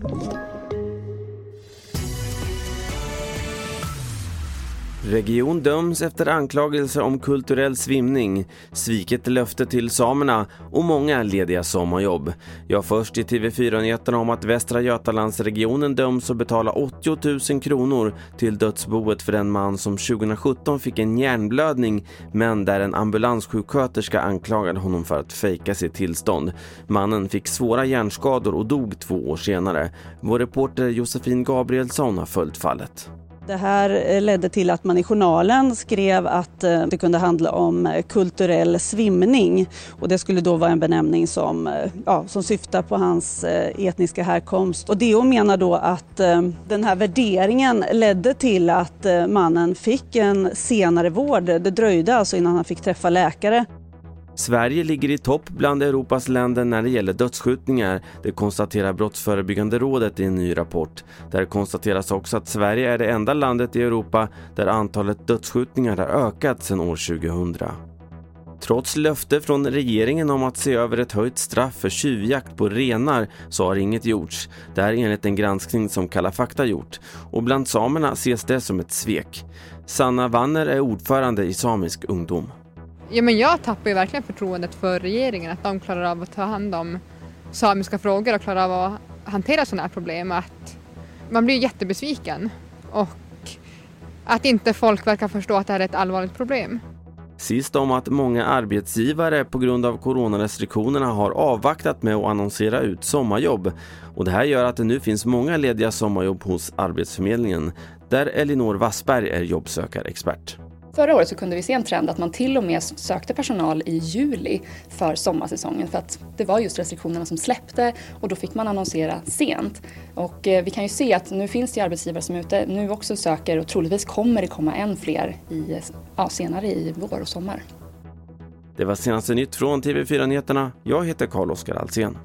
Thank you. Region döms efter anklagelser om kulturell svimning, sviket löfte till samerna och många lediga sommarjobb. Jag först i TV4-nyheterna om att Västra Götalandsregionen döms att betala 80 000 kronor till dödsboet för den man som 2017 fick en hjärnblödning men där en ambulanssjuksköterska anklagade honom för att fejka sitt tillstånd. Mannen fick svåra hjärnskador och dog två år senare. Vår reporter Josefin Gabrielsson har följt fallet. Det här eh, ledde till att man i journalen skrev att eh, det kunde handla om eh, kulturell svimning och det skulle då vara en benämning som, ja, som syftar på hans etniska härkomst. Och DO menar då att den här värderingen ledde till att mannen fick en senare vård. Det dröjde alltså innan han fick träffa läkare. Sverige ligger i topp bland Europas länder när det gäller dödsskjutningar. Det konstaterar Brottsförebyggande rådet i en ny rapport. Där konstateras också att Sverige är det enda landet i Europa där antalet dödsskjutningar har ökat sedan år 2000. Trots löfte från regeringen om att se över ett höjt straff för tjuvjakt på renar så har inget gjorts. Det här enligt en granskning som Kalla fakta gjort. Och bland samerna ses det som ett svek. Sanna Wanner är ordförande i Samisk ungdom. Ja, men jag tappar ju verkligen förtroendet för regeringen, att de klarar av att ta hand om samiska frågor och klarar av att hantera sådana här problem. Att man blir jättebesviken och att inte folk verkar förstå att det här är ett allvarligt problem. Sist om att många arbetsgivare på grund av coronarestriktionerna har avvaktat med att annonsera ut sommarjobb. Och det här gör att det nu finns många lediga sommarjobb hos Arbetsförmedlingen, där Elinor Wassberg är jobbsökarexpert. Förra året så kunde vi se en trend att man till och med sökte personal i juli för sommarsäsongen för att det var just restriktionerna som släppte och då fick man annonsera sent. Och eh, vi kan ju se att nu finns det arbetsgivare som är ute nu också söker och troligtvis kommer det komma än fler i, ja, senare i vår och sommar. Det var senaste nytt från TV4 Nyheterna. Jag heter Carl-Oskar Alsen.